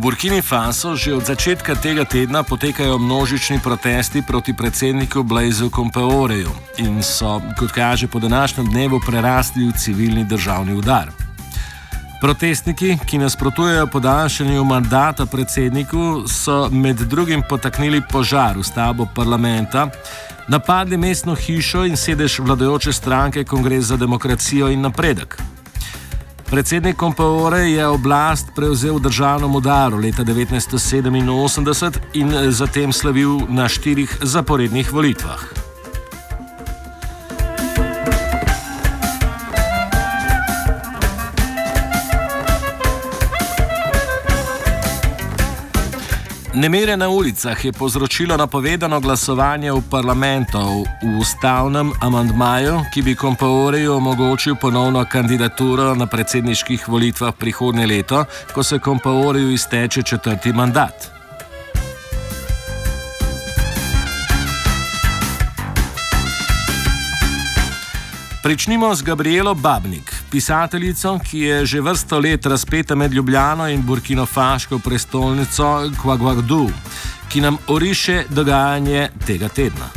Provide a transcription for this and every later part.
Burkini Faso že od začetka tega tedna potekajo množični protesti proti predsedniku Blazu Compaoreju in so, kot kaže po današnjem dnevu, prerasli v civilni državni udar. Protestniki, ki nasprotujejo podaljšanju mandata predsedniku, so med drugim potaknili požar v stavbo parlamenta, napadli mestno hišo in sedež vladajoče stranke Kongres za demokracijo in napredek. Predsednik Compaore je oblast prevzel v državnem udaru leta 1987 in zatem slavil na štirih zaporednih volitvah. Nemire na ulicah je povzročilo napovedano glasovanje v parlamentu v ustavnem amandmaju, ki bi Kompaoreju omogočil ponovno kandidaturo na predsedniških volitvah prihodnje leto, ko se Kompaoreju izteče četrti mandat. Pričnimo z Gabrielo Babnik, pisateljico, ki je že vrsto let razpeta med Ljubljano in Burkino Faško prestolnico Kvaguagdu, ki nam oriše dogajanje tega tedna.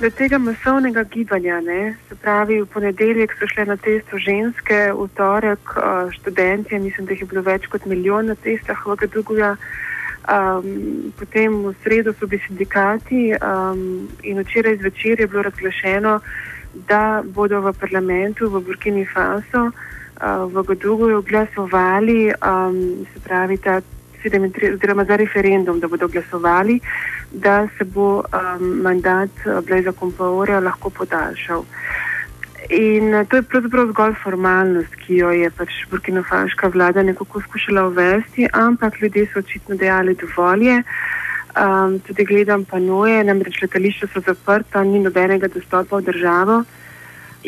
Do tega masovnega gibanja, ne, se pravi, v ponedeljek so šle na testo ženske, v torek uh, študenti, mislim, da jih je bilo več kot milijon na testah v Gaduguja. Um, potem v sredo so bili sindikati um, in včeraj zvečer je bilo razglašeno, da bodo v parlamentu v Burkini Faso uh, v Godugu glasovali, um, se pravi, ta 37, oziroma za referendum, da bodo glasovali, da se bo um, mandat Blaza Kompaora lahko podaljšal. In to je pravzaprav zgolj formalnost, ki jo je pač burkinofaška vlada nekako skušala uvesti, ampak ljudje so očitno dejali dovolj. Um, tudi gledam panoje, namreč letališča so zaprta, ni nobenega dostopa v državo.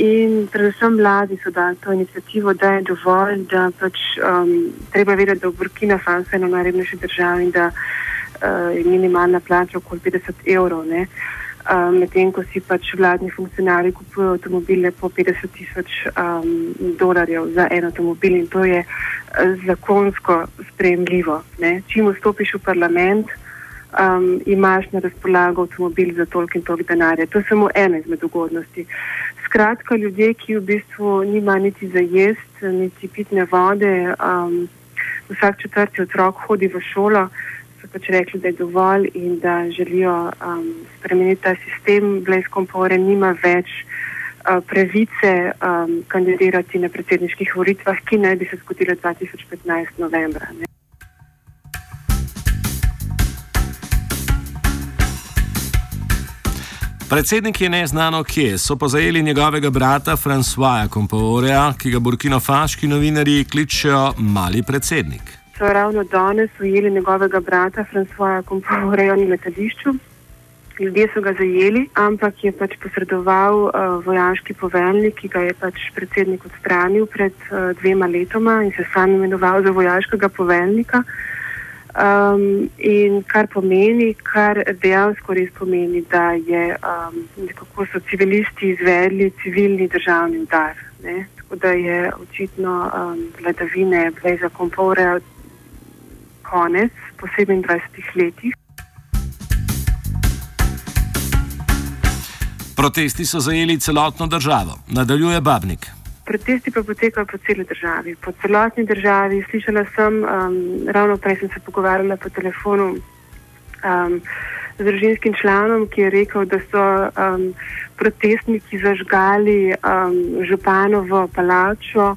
In predvsem mladi so dali to inicijativo, da je dovolj, da pač um, treba vedeti, da je Burkina Faso ena najrevnejših držav in da uh, je minimalna plača okoli 50 evrov. Ne? um, medtem ko si pač vladni funkcionarji kupujejo avtomobile po 50 tisoč um, dolarjev za en avtomobil in to je uh, zakonsko sprejemljivo. Ne? Čim vstopiš v parlament, um, imaš na razpolago avtomobil za toliko in toliko denarja. To je samo ena izmed ugodnosti. Skratka, ljudje, ki v bistvu nima niti za jesti, niti pitne vode, um, vsak četrti otrok hodi v šolo so pač rekli, da je dovolj in da želijo um, spremeniti ta sistem. Blaise Compaore nima več uh, pravice um, kandidirati na predsedniških volitvah, ki naj bi se zgodile 2015. novembra. Ne. Predsednik je neznano kje, so pa zajeli njegovega brata Francoisa Compaoreja, ki ga burkinofaški novinarji kličejo mali predsednik so ravno danes ujeli njegovega brata Francoisa Compaoreja na letališču. Ljudje so ga zajeli, ampak je pač posredoval uh, vojaški poveljnik, ki ga je pač predsednik odstranil pred uh, dvema letoma in se sam imenoval za vojaškega poveljnika. Um, in kar pomeni, kar dejansko res pomeni, da je um, so civilisti izvedli civilni državni udar. Ne? Tako da je očitno um, vladavine Blaza Compaoreja konec po 27 letih. Protesti so zajeli celotno državo, nadaljuje Babnik. Protesti pa potekajo po celi državi, po celotni državi. Slišala sem, um, ravno prej sem se pogovarjala po telefonu um, z družinskim članom, ki je rekel, da so um, protestniki zažgali um, županovo palačo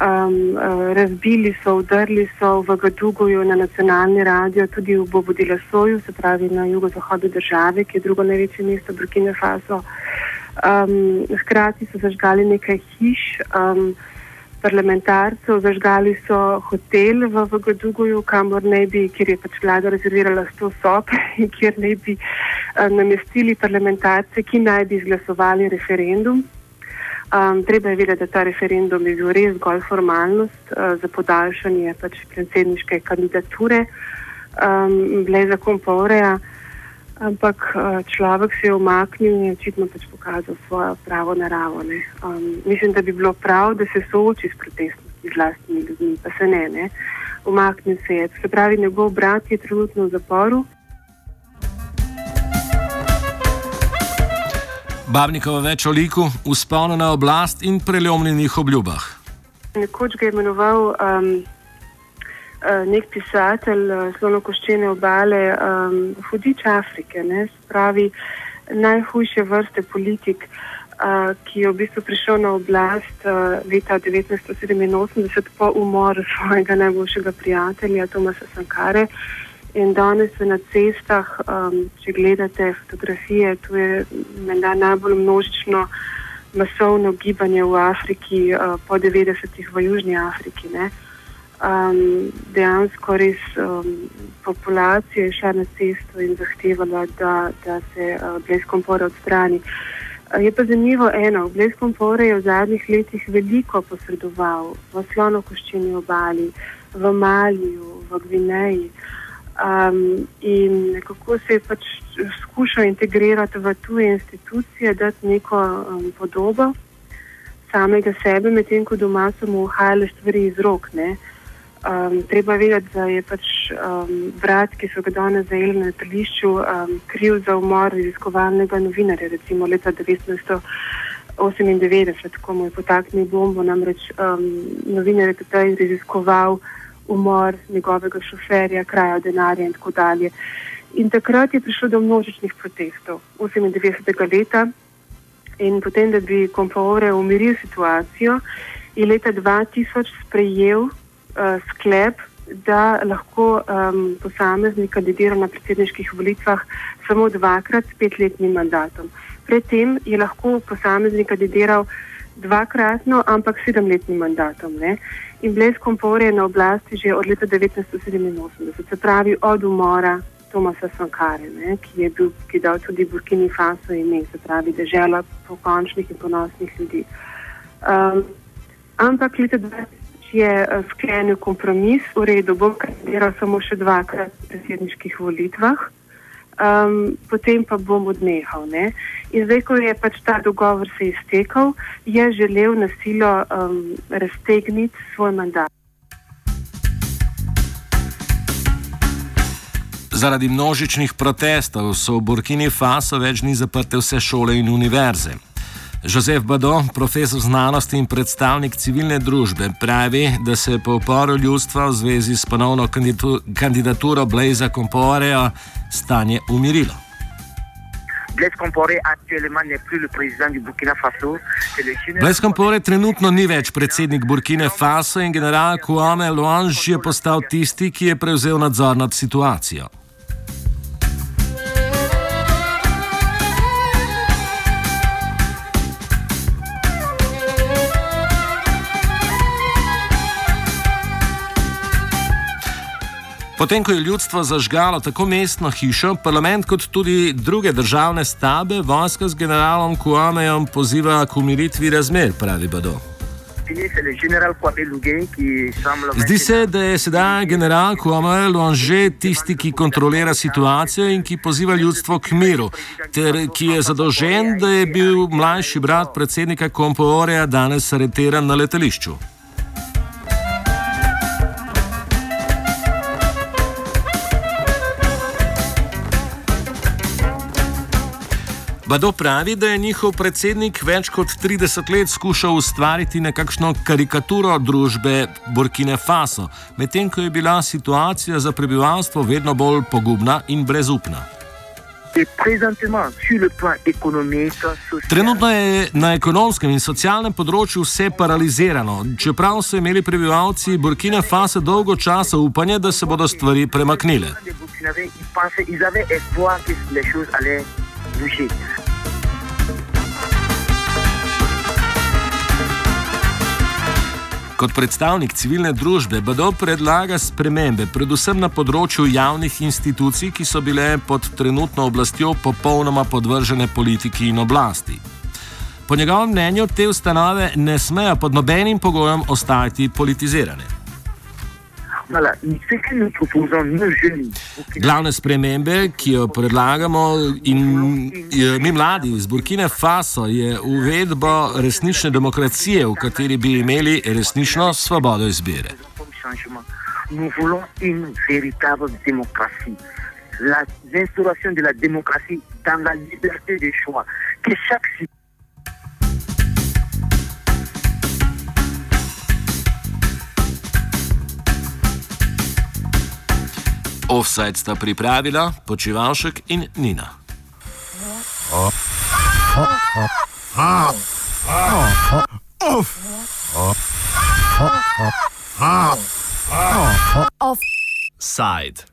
Um, razbili so, udrli so v Gaduguju na nacionalni radio, tudi v Bobodila Soju, se pravi na jugozahodu države, ki je drugo največje mesto Burkina Faso. Um, hkrati so zažgali nekaj hiš. Um, parlamentarcev, zažgali so hotel v, v Gaduguju, kamor ne bi, kjer je pač vlada rezervirala 100 sob in kjer ne bi uh, namestili parlamentarce, ki naj bi izglasovali referendum. Um, treba je vedeti, da ta referendum je bil res zgolj formalnost uh, za podaljšanje pač predsedniške kandidature um, Bleza Komporeja. Ampak eh, človek se je umaknil in je očitno pač pokazal svojo pravo naravo. Um, mislim, da bi bilo prav, da se sooči s protestniki, z vlastnimi ljudmi, pa se ne. ne? Umaknil se je. Se pravi, njegov brat je trenutno v zaporu. Babnikova več o liku, uspomnjena oblast in prelomljenih obljubah. Nekoč ga je imenoval. Um, nek pisatelj uh, slonokoščene obale, um, hudič Afrike, ne, spravi najhujše vrste politik, uh, ki je v bistvu prišel na oblast uh, leta 1987 po umoru svojega najboljšega prijatelja Tomasa Sankare. In danes se na cestah, um, če gledate fotografije, tu je menda najbolj množično masovno gibanje v Afriki uh, po 90-ih v Južni Afriki. Ne um, dejansko res um, populacija je šla na cesto in zahtevala, da, da se uh, blesk kompora odstrani. Uh, je pa zanimivo eno, blesk kompora je v zadnjih letih veliko posredoval v slonokoščini obali, v Maliju, v Gvineji. Um, in nekako se je pač skušal integrirati v tuje institucije, dati neko um, podobo samega sebe, medtem ko doma so mu uhajale stvari iz rok. Ne? Um, treba vedeti, da je pač um, brat, ki so ga danes zajeli na letališču, um, kriv za umor raziskovalnega novinarja, recimo leta 1998, ko mu je potaknil bombo, namreč um, novinar je takrat raziskoval umor njegovega šoferja, kraja denarja in tako dalje. In takrat je prišlo do množičnih protestov 98. leta in potem, da bi Kompaore umiril situacijo, je leta 2000 sprejel uh, sklep, da lahko um, posameznik kandidira na predsedniških volitvah samo dvakrat s petletnim mandatom. Predtem je lahko posameznik kandidiral dvakratno, ampak sedemletnim mandatom. Ne? In Blaise Compaore je na oblasti že od leta 1987, se pravi od umora Tomasa Sankare, ki je bil, ki je dal tudi Burkini Faso ime, se pravi država pokončnih in ponosnih ljudi. Um, ampak leta 2000 je eh, sklenil kompromis, v redu, bom kandidiral samo še dvakrat v predsedniških volitvah, um, potem pa bom odnehal. Ne? In zdaj, ko je pač ta dogovor se iztekel, je želel na silo um, raztegniti svoj mandat. Zaradi množičnih protestov so v Burkini Faso več dni zaprte vse šole in univerze. Jozef Bado, profesor znanosti in predstavnik civilne družbe, pravi, da se po uporu ljudstva v zvezi s ponovno kandidaturo Blaza Comporeja stanje umirilo. Blaise Compaore trenutno ni več predsednik Burkine Faso in general Kouame Luange je postal tisti, ki je prevzel nadzor nad situacijo. Potem, ko je ljudstvo zažgalo tako mestno hišo, parlament kot tudi druge državne stabe, vojska z generalom Kuamejem poziva k umiritvi razmer, pravi Bado. Zdi se, da je sedaj general Kuamel Luanže tisti, ki kontrolira situacijo in ki poziva ljudstvo k miru, ter ki je zadolžen, da je bil mlajši brat predsednika Komporeja danes areteran na letališču. Bado pravi, da je njihov predsednik več kot 30 let skušal ustvariti nekakšno karikaturo družbe Burkine Faso, medtem ko je bila situacija za prebivalstvo vedno bolj pogubna in brezupna. Trenutno je na ekonomskem in socialnem področju vse paralizirano, čeprav so imeli prebivalci Burkine Faso dolgo časa upanje, da se bodo stvari premaknile. Kot predstavnik civilne družbe Bado predlaga spremembe, predvsem na področju javnih institucij, ki so bile pod trenutno oblastjo popolnoma podvržene politiki in oblasti. Po njegovem mnenju te ustanove ne smejo pod nobenim pogojem ostati politizirane. Glavne spremembe, ki jo predlagamo, in mi mladi iz Burkine Faso, je uvedba resnične demokracije, v kateri bi imeli resnično svobodo izbire. L'instauration de la démocratie dans la liberté des choix, que chaque citoyen Offside sta pripravila počivalšek in Nina. Offside.